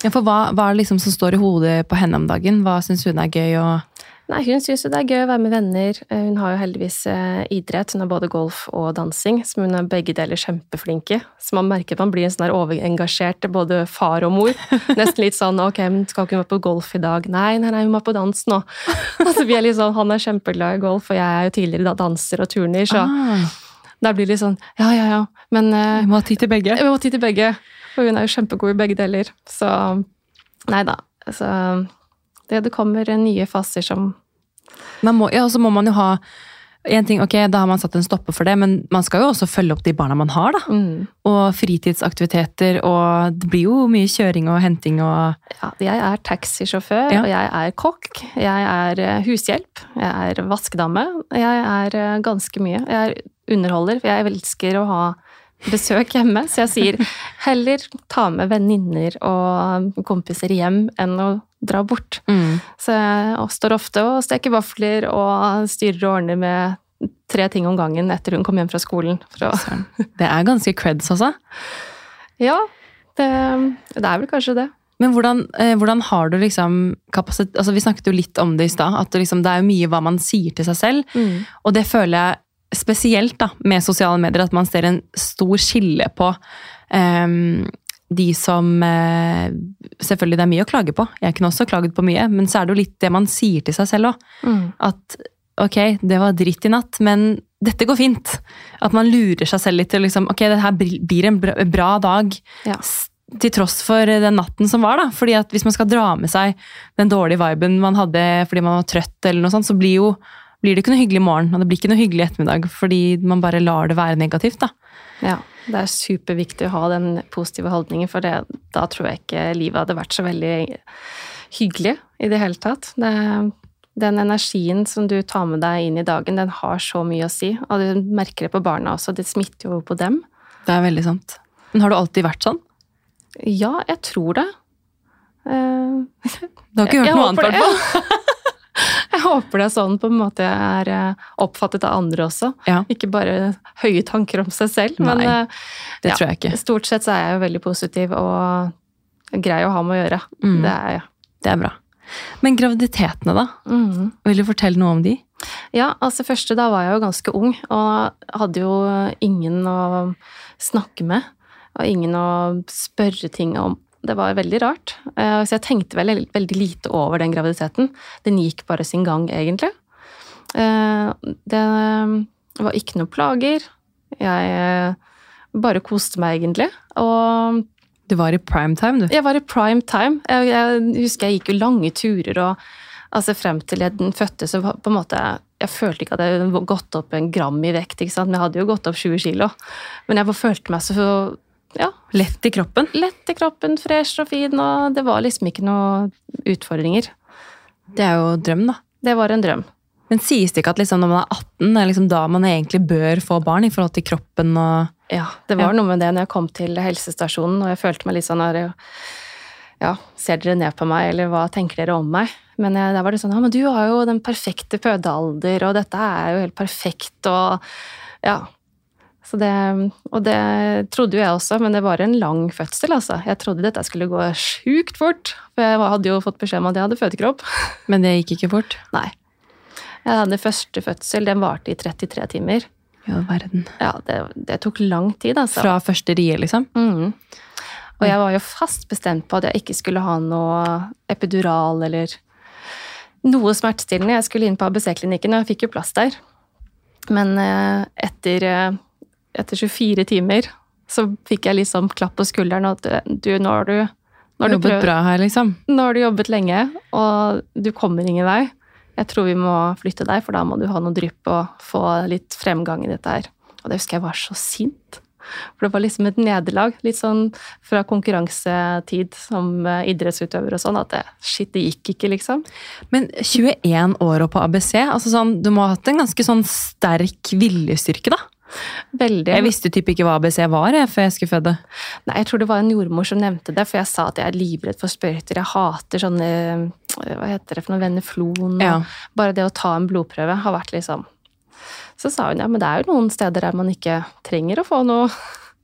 Ja, for hva, hva er det liksom som står i hodet på henne om dagen? Hva syns hun er gøy? Og... Nei, hun syns jo det er gøy å være med venner. Eh, Hun har jo heldigvis eh, idrett. Hun har både golf og dansing, som hun er begge deler kjempeflink i. Så man merker at man blir en sånn overengasjert både far og mor. Nesten litt sånn ok, men skal ikke hun være på golf i dag? Nei, nei, nei, hun må på dans nå. Altså, vi er litt sånn, Han er kjempeglad i golf, og jeg er jo tidligere da danser og turner, så Ah, da blir det litt sånn ja, ja, ja. Men eh, vi må ha tid til begge. vi må ha tid til begge. For hun er jo kjempegod i begge deler. Så nei da. Altså, det, det kommer nye faser som må, ja, så må man jo ha en ting, ok, Da har man satt en stopper for det, men man skal jo også følge opp de barna man har. da. mm, Og fritidsaktiviteter, og det blir jo mye kjøring og henting og ja, Jeg er taxisjåfør, Ja. og jeg er kokk. Jeg er eh, hushjelp. Jeg er vaskedame. Jeg er eh, ganske mye. Jeg er underholder. for Jeg elsker å ha besøk hjemme, så jeg sier heller ta med venninner og kompiser hjem enn å dra bort. Så jeg står ofte og steker vafler og styrer og ordner med tre ting om gangen etter hun kom hjem fra skolen. Det er ganske creds, altså. ja, det, det er vel kanskje det. Men hvordan, eh, hvordan har du liksom kapasitet altså Vi snakket jo litt om det i stad. at det, liksom, det er mye hva man sier til seg selv. Og det føler jeg spesielt da, med sosiale medier, at man ser en stor skille på ehm, de som eh, Selvfølgelig det er mye å klage på, jeg kunne også klaget på mye, men så er det jo litt det man sier til seg selv òg. Mm. At ok, det var dritt i natt, men dette går fint. At man lurer seg selv litt til liksom, ok, det her blir en bra, bra dag. Ja. Til tross for den natten som var, da. Fordi at hvis man skal dra med seg den dårlige viben man hadde fordi man var trøtt, eller noe sånt, så blir, jo, blir det ikke noe hyggelig morgen. Og det blir ikke noe hyggelig ettermiddag fordi man bare lar det være negativt, da. Ja, det er superviktig å ha den positive holdningen, for det, da tror jeg ikke livet hadde vært så veldig hyggelig i det hele tatt. Det, den energien som du tar med deg inn i dagen, den har så mye å si. Og du merker det på barna også, det smitter jo på dem. Det er veldig sant. Men har du alltid vært sånn? Ja, jeg tror det. Uh, du har ikke hørt noe annet, i hvert fall? Jeg håper det er sånn på en måte er eh, oppfattet av andre også. Ja. Ikke bare høye tanker om seg selv. Nei, men eh, det ja, tror jeg ikke. stort sett så er jeg jo veldig positiv og grei å ha med å gjøre. Mm. Det er jeg. Det er bra. Men graviditetene, da? Mm. Vil du fortelle noe om de? Ja, altså første da var jeg jo ganske ung og hadde jo ingen å snakke med. Og ingen å spørre ting om. Det var veldig rart. Eh, så jeg tenkte veldig, veldig lite over den graviditeten. Den gikk bare sin gang, egentlig. Eh, det var ikke noe plager. Jeg eh, bare koste meg, egentlig. Og Du var i prime time, du? Jeg var i prime time. Jeg, jeg husker jeg gikk jo lange turer og altså frem til jeg fødte, så på en måte Jeg følte ikke at jeg hadde gått opp en gram i vekt, ikke sant? men jeg hadde jo gått opp 20 kilo. Men jeg følte meg så ja, Lett i kroppen? Lett i kroppen, fresh og fin, og det var liksom ikke noe utfordringer. Det er jo drøm, da. Det var en drøm. Men sies det ikke at liksom når man er 18, det er liksom da man egentlig bør få barn i forhold til kroppen og Ja, det var Ja. noe med det når jeg kom til helsestasjonen, og jeg følte meg litt sånn her Ja, ser dere ned på meg, eller hva tenker dere om meg? Men jeg, da var det sånn Ja, men du har jo den perfekte fødealder, og dette er jo helt perfekt, og Ja. Så det, og det trodde jo jeg også, men det var en lang fødsel, altså. Jeg trodde dette skulle gå sjukt fort, for jeg hadde jo fått beskjed om at jeg hadde fødekropp. Men det gikk ikke fort? Nei. Jeg hadde første fødsel, den varte i 33 timer. Ja, verden. Ja, det, det tok lang tid, altså. Fra første rie, liksom? Mhm. Og jeg var jo fast bestemt på at jeg ikke skulle ha noe epidural eller noe smertestillende. Jeg skulle inn på ABC-klinikken, og jeg fikk jo plass der. Men eh, etter, eh, etter 24 timer så fikk jeg liksom klapp på skulderen og at du, nå har du, nå har du, Jobbet prøvd- bra her, liksom? nå har du jobbet lenge, og du kommer ingen vei. Jeg tror vi må flytte deg, for da må du ha noe drypp og få litt fremgang i dette her. Og det husker jeg var så sint. For det var liksom et nederlag. Litt sånn fra konkurransetid som eh, idrettsutøver og sånn, at det, shit, det gikk ikke, liksom. Men 21 år og på ABC, altså sånn, du må ha hatt en ganske sånn sterk viljestyrke, da? Veldig. Jeg visste typ ikke hva ABC var jeg, før jeg skulle føde. Nei, jeg tror det var en jordmor som nevnte det, for jeg sa at jeg er livredd for sprøyter. Jeg hater sånne eh, Hva heter det for noe? Veneflon. Ja. Bare det å ta en blodprøve har vært liksom Så sa hun ja, men det er jo noen steder der man ikke trenger å få noe.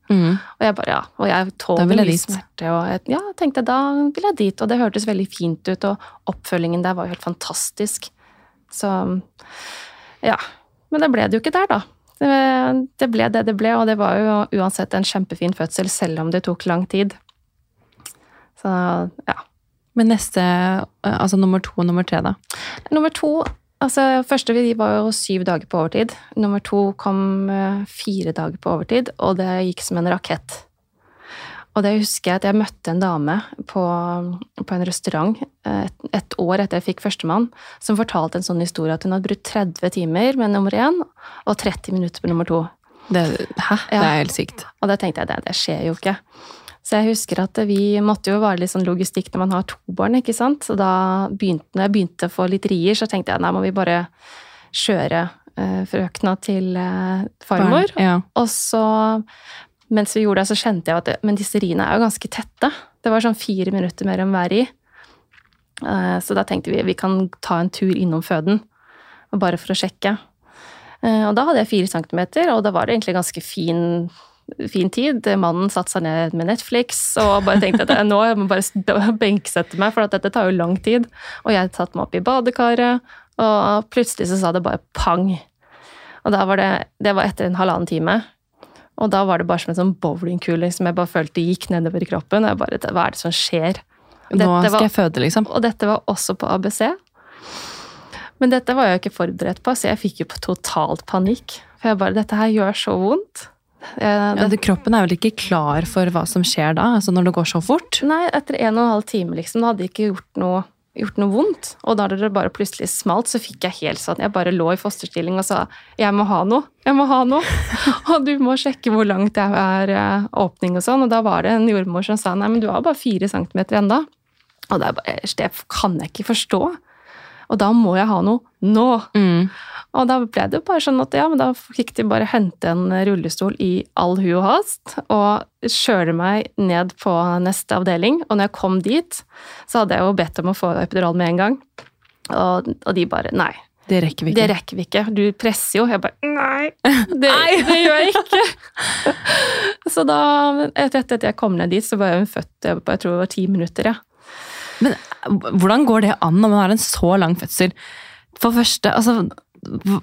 Mm. Og jeg bare ja. Og jeg tåler mye dit. smerte. Og jeg, ja, tenkte da vil jeg dit. Og det hørtes veldig fint ut, og oppfølgingen der var jo helt fantastisk. Så ja. Men det ble det jo ikke der, da. Det, det ble det det ble, og det var jo uansett en kjempefin fødsel, selv om det tok lang tid. Så ja. Men neste, altså nummer to og nummer tre, da? Nummer to altså Første vi var jo syv dager på overtid. Nummer to kom eh, fire dager på overtid, og det gikk som en rakett. Og det husker jeg at jeg møtte en dame på, på en restaurant eh, et, et år etter jeg fikk førstemann, som fortalte en sånn historie at hun hadde brukt 30 timer med nummer én og 30 minutter med nummer to. Det, hæ? Det er helt sykt. Og da tenkte jeg, det, det skjer jo ikke. Så jeg husker at vi måtte jo være litt sånn logistikk når man har to barn, ikke sant. Så da begynte, når jeg begynte å få litt rier, så tenkte jeg nei, må vi bare kjøre eh, frøkna til eh, farmor. Barn, Ja. Og så, mens vi gjorde det, så kjente jeg at det, men disse riene er jo ganske tette. Det var sånn fire minutter mer enn hver ri. Eh, Så da tenkte vi vi kan ta en tur innom føden, bare for å sjekke. Eh, Og da hadde jeg fire centimeter, og da var det egentlig ganske fin, fin tid. Mannen satte seg ned med Netflix og bare tenkte at nå må jeg bare benksette meg, for dette tar jo lang tid. Og jeg satte meg opp i badekaret, og plutselig så sa det bare pang. Og var det, det var etter en halvannen time. Og da var det bare som en sånn bowlingkule som jeg bare følte gikk nedover i kroppen. Og jeg bare, hva er det som skjer? Nå skal var- jeg føde, liksom. Og dette var også på ABC. Men dette var jeg jo ikke forberedt på, så jeg fikk jo totalt panikk. For jeg bare Dette her gjør så vondt. Ja, det, kroppen er vel ikke klar for hva som skjer da, altså når det går så fort? Nei, etter en og en halv time, liksom. Da hadde ikke gjort noe, gjort noe vondt. Og da det bare plutselig smalt, så fikk jeg helt sånn Jeg bare lå i fosterstilling og sa 'jeg må ha noe', jeg må ha noe. og du må sjekke hvor langt jeg er eh, åpning og sånn. Og da var det en jordmor som sa 'nei, men du har bare fire centimeter enda'. Og det bare, det kan jeg ikke forstå. Og da må jeg ha noe nå. Mm. Og da ble det jo bare sånn at ja, men da fikk de bare hente en rullestol i all hu og hast, og kjøre meg ned på neste avdeling. Og når jeg kom dit, så hadde jeg jo bedt om å få epidural med en gang. Og, og de bare nei, Det rekker vi det ikke. rekker vi ikke. Du presser jo. Jeg bare nei, det, det gjør jeg ikke. Så da, etter etter at jeg kom ned dit, så var hun født på jeg tror det var ti minutter. Ja. Men hvordan går det an når man har en så lang fødsel? For første, altså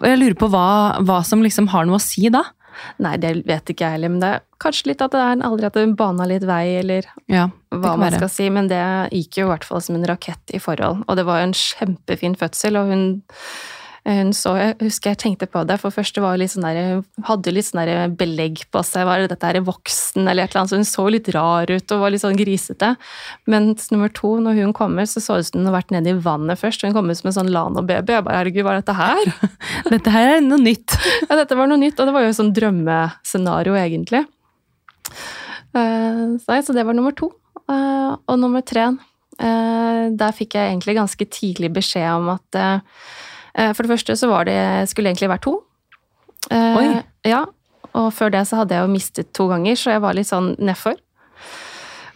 Jeg lurer på hva, hva som liksom har noe å si da? Nei, det vet ikke jeg heller, men det er kanskje litt at det er aldri at hun bana litt vei, eller Ja, hva man være. skal si, men det gikk jo i hvert fall som en rakett i forhold. Og det var jo en kjempefin fødsel, og hun, hun så Jeg husker jeg tenkte på det, for først var litt sånn der, hun hadde litt sånn der belegg på seg. Var det dette er voksen, eller et eller annet, så hun så litt rar ut og var litt sånn grisete. Mens nummer to, når hun kommer, så så det ut som hun hadde vært nede i vannet først. Hun kom ut som en sånn Lano-baby. Jeg bare herregud, hva er dette her? Dette her er noe nytt. Ja, dette var noe nytt, og det var jo et sånn drømmescenario, egentlig. Eh, så så det var nummer to. Eh, og nummer tre, eh, der fikk jeg egentlig ganske tidlig beskjed om at eh, eh, For det første så var det, skulle egentlig vært to. Eh, Oi. Ja, og før det så hadde jeg jo mistet to ganger, så jeg var litt sånn nedfor.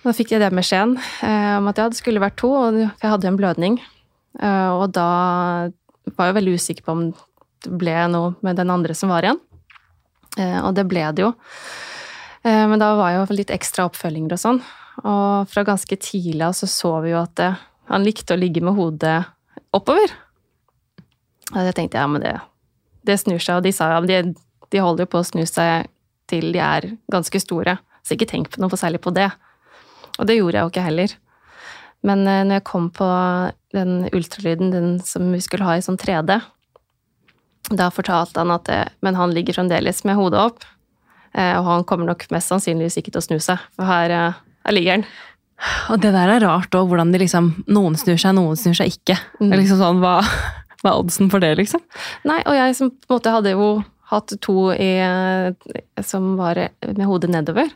Da fikk jeg det beskjeden eh, om at ja, det skulle vært to, og jeg hadde jo en blødning. Eh, og da var jeg veldig usikker på om det ble noe med den andre som var igjen. Eh, og det ble det jo. Eh, men da var jo litt ekstra oppfølginger og sånn. Og fra ganske tidlig av så så vi jo at eh, han likte å ligge med hodet oppover. Og jeg tenkte ja, men det, det snur seg, og de sa ja, de, de holder jo på å snu seg til de er ganske store. Så ikke tenk på noe for særlig på det. Og det gjorde jeg jo ikke heller. Men eh, når jeg kom på den ultralyden, den som vi skulle ha i sånn 3D, da fortalte han at det, Men han ligger fremdeles med hodet opp. eh, Og han kommer nok mest sannsynligvis ikke til å snu seg, for her, eh, her ligger han. Og det der er rart òg, hvordan de liksom Noen snur seg, noen snur seg ikke. Det er liksom sånn, hva, er oddsen for det, liksom? Nei, og jeg som på en måte hadde jo hatt to i, eh, som var med hodet nedover,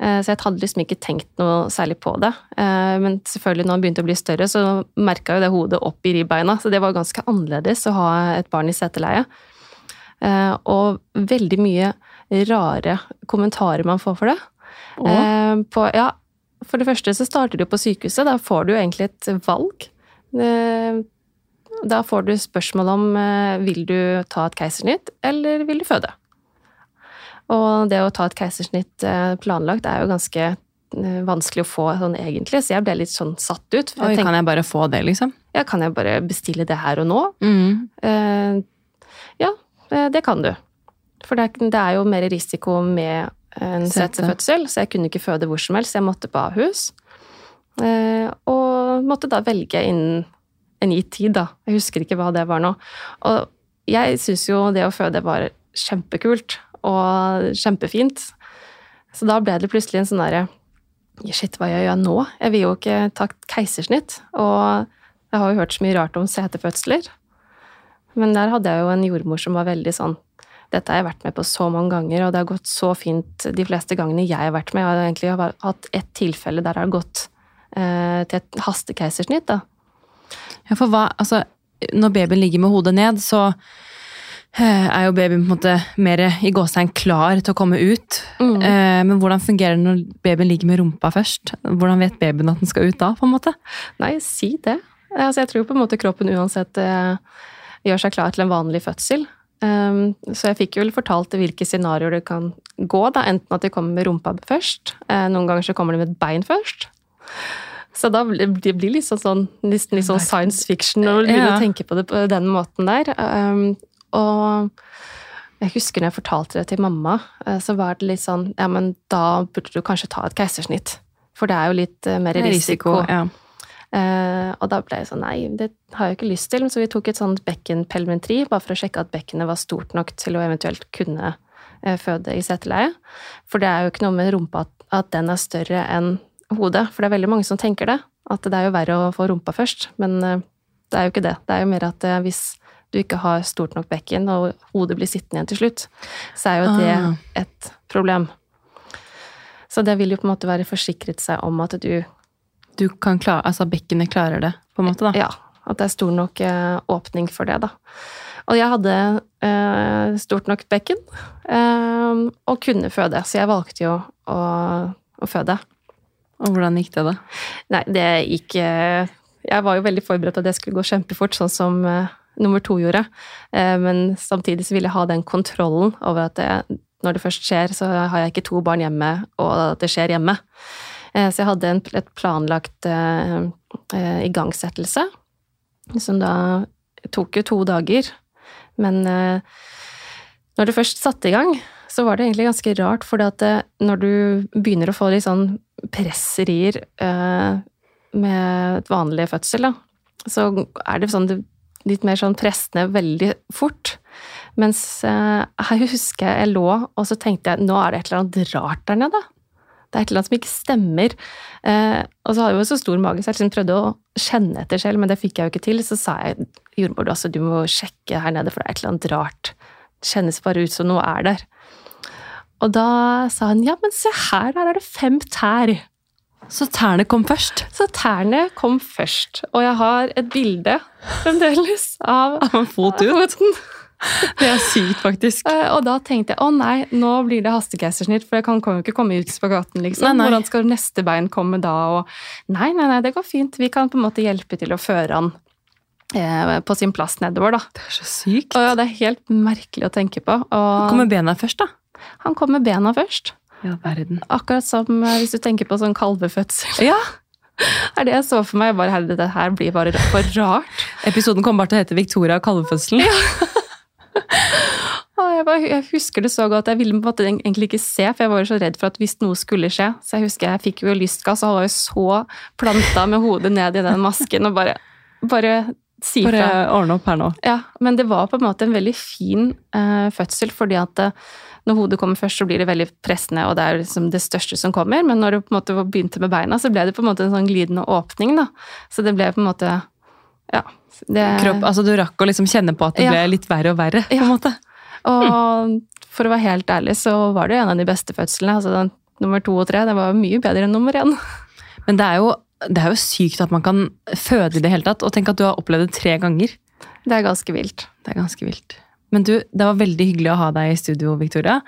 eh, så jeg hadde liksom ikke tenkt noe særlig på det. Eh, Men selvfølgelig når han begynte å bli større, så merka jo det hodet opp i ribbeina, så det var ganske annerledes å ha et barn i seteleie. Og veldig mye rare kommentarer man får for det. På, ja, for det første så starter du på sykehuset. Da får du egentlig et valg. Da får du spørsmål om eh, vil du ta et keisersnitt, eller vil du føde. Og det å ta et keisersnitt eh, planlagt er jo ganske eh, vanskelig å få sånn egentlig, så jeg ble litt sånn satt ut. Oi, jeg tenkte, kan jeg bare få det, liksom? ja, kan jeg bare bestille det her og nå? Mm. Eh, ja, det kan du. For det er, det er jo mer risiko med en Sete. setefødsel, så jeg kunne ikke føde hvor som helst. Jeg måtte på Ahus. Eh, og måtte da velge innen en gitt tid, da. Jeg husker ikke hva det var nå. Og jeg syns jo det å føde var kjempekult og kjempefint. Så da ble det plutselig en sånn derre Shit, hva gjør jeg nå? Jeg vil jo ikke ta keisersnitt. Og jeg har jo hørt så mye rart om setefødsler. Men der hadde jeg jo en jordmor som var veldig sånn Dette har jeg vært med på så mange ganger, og det har gått så fint de fleste gangene jeg har vært med. Jeg har egentlig hatt ett tilfelle der det har gått eh, til et hastekeisersnitt, da. Ja, for hva, altså, når babyen ligger med hodet ned, så eh, er jo babyen på en måte mer i gåstegn klar til å komme ut. Mm. Eh, Men hvordan fungerer det når babyen ligger med rumpa først? Hvordan vet babyen at den skal ut da, på en måte? Nei, si det. Altså, jeg tror på en måte kroppen uansett eh, gjør seg klar til en vanlig fødsel. Um, så jeg fikk jo fortalt hvilke scenarioer det kan gå, da. Enten at de kommer med rumpa først, noen ganger så kommer de med et bein først. Så da blir det blir litt sånn, sånn, nesten litt sånn science fiction når du begynner Ja. å tenke på det på den måten der. Um, og jeg husker når jeg fortalte det til mamma, eh, så var det litt sånn Ja, men da burde du kanskje ta et keisersnitt. For det er jo litt eh, mer risiko. Ja. Eh, og da ble jeg sånn nei, det har jeg ikke lyst til. Så vi tok et sånt bekkenpelmentri, bare for å sjekke at bekkenet var stort nok til å eventuelt kunne føde i seteleie. For det er jo ikke noe med rumpa at den er større enn hodet. For det er veldig mange som tenker det. At det er jo verre å få rumpa først. Men eh, det er jo ikke det. Det er jo mer at eh, hvis du ikke har stort nok bekken, og hodet blir sittende igjen til slutt, så er jo det Ah. et problem. Så det vil jo på en måte være forsikret seg om at du Du kan klare, altså bekkenet klarer det, på en måte, da. Ja, at det er stor nok eh, åpning for det, da. Og jeg hadde eh, stort nok bekken eh, og kunne føde, så jeg valgte jo å, å føde. Og hvordan gikk det, da? Nei, det gikk eh, Jeg var jo veldig forberedt at det skulle gå kjempefort, sånn som eh, nummer to gjorde. Eh, men samtidig så ville jeg ha den kontrollen over at det, når det først skjer, så har jeg ikke to barn hjemme, og at det skjer hjemme. Så jeg hadde en, et planlagt uh, igangsettelse, som da tok jo to dager. Men uh, når det først satte i gang, så var det egentlig ganske rart, for eh, når du begynner å få litt sånn presserier eh, med vanlig fødsel, da, så er det sånn litt mer sånn pressende veldig fort. Mens eh, jeg husker jeg lå, og så tenkte jeg nå er det et eller annet rart der nede. Det er et eller annet som ikke stemmer. Eh, og så hadde jeg jo så stor mage, så jeg liksom prøvde å kjenne etter selv, men det fikk jeg jo ikke til. Så sa jeg jordmor, altså, du må sjekke her nede, for det er et eller annet rart. Det kjennes bare ut som noe er der. Og da sa han ja, men se her, her er det fem tær. Så tærne kom først. Så tærne kom først. Og jeg har et bilde fremdeles av Av en fot ut. Det er sykt, faktisk. Eh, Og da tenkte jeg å nei, nå blir det hastekeisersnitt, for jeg kan, kan jo ikke komme ut på gaten, liksom. Nei, nei. Hvordan skal neste bein komme da? Og nei, nei, nei, det går fint. Vi kan på en måte hjelpe til å føre han eh, på sin plass nedover, da. Det er så sykt. Og ja, det er helt merkelig å tenke på. Og Kommer bena først, da? Han kom med bena først. Ja, verden. Akkurat som eh, hvis du tenker på sånn kalvefødsel. Ja. Er det jeg så for meg. Bare, herre, det her blir bare for rart. Episoden kommer bare til å hete Victoria og kalvefødselen. Ja. jeg, bare, jeg husker det så godt. Jeg ville på en måte egentlig ikke se, for jeg var jo så redd for at hvis noe skulle skje Så jeg husker jeg fikk jo lystgass og var jo så planta med hodet ned i den masken og bare, bare si Bare ordne opp her nå. Ja, men det var på en måte en veldig fin uh, fødsel, fordi at eh, når hodet kommer først, så blir det veldig pressende, og det er liksom det største som kommer. Men når du på en måte begynte med beina, så ble det på en måte en sånn glidende åpning, da. Så det ble på en måte Ja. Det, Kropp, altså Du rakk å liksom kjenne på at det Ja. ble litt verre og verre. på Ja. en måte. Og for å være helt ærlig, så var det jo en av de beste fødslene. Altså den, nummer to og tre, det var mye bedre enn nummer én. Men det er, jo, det er jo sykt at man kan føde i det hele tatt. Og tenk at du har opplevd det tre ganger. Det er ganske vilt. Det er ganske vilt. Men du, det var veldig hyggelig å ha deg i studio, Victoria.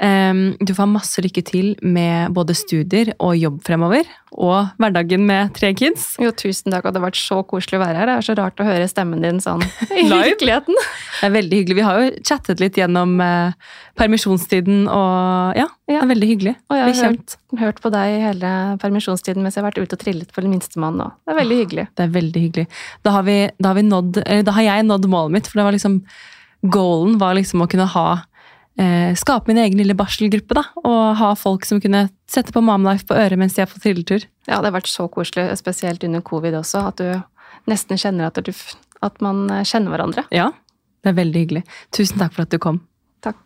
Du får masse lykke til med både studier og jobb fremover. Og hverdagen med tre kids. Jo, tusen takk, og det har vært så koselig å være her. Det er så rart å høre stemmen din sånn i virkeligheten. Det er veldig hyggelig. Vi har jo chattet litt gjennom eh, permisjonstiden, og ja, det er veldig hyggelig. Og jeg har hørt, hørt på deg hele permisjonstiden mens jeg har vært ute og trillet på minstemann nå. Det er veldig hyggelig. Det er veldig hyggelig. Da har, vi, da har, vi nådd, da har jeg nådd målet mitt, for det var liksom Goalen var liksom å kunne ha eh, Skape min egen lille barselgruppe, da. Og ha folk som kunne sette på Mamlife på øret mens de er på trilletur. Ja, det har vært så koselig, spesielt under covid også, at du nesten kjenner at, du, at man kjenner hverandre. Ja, det er veldig hyggelig. Tusen takk for at du kom. Takk.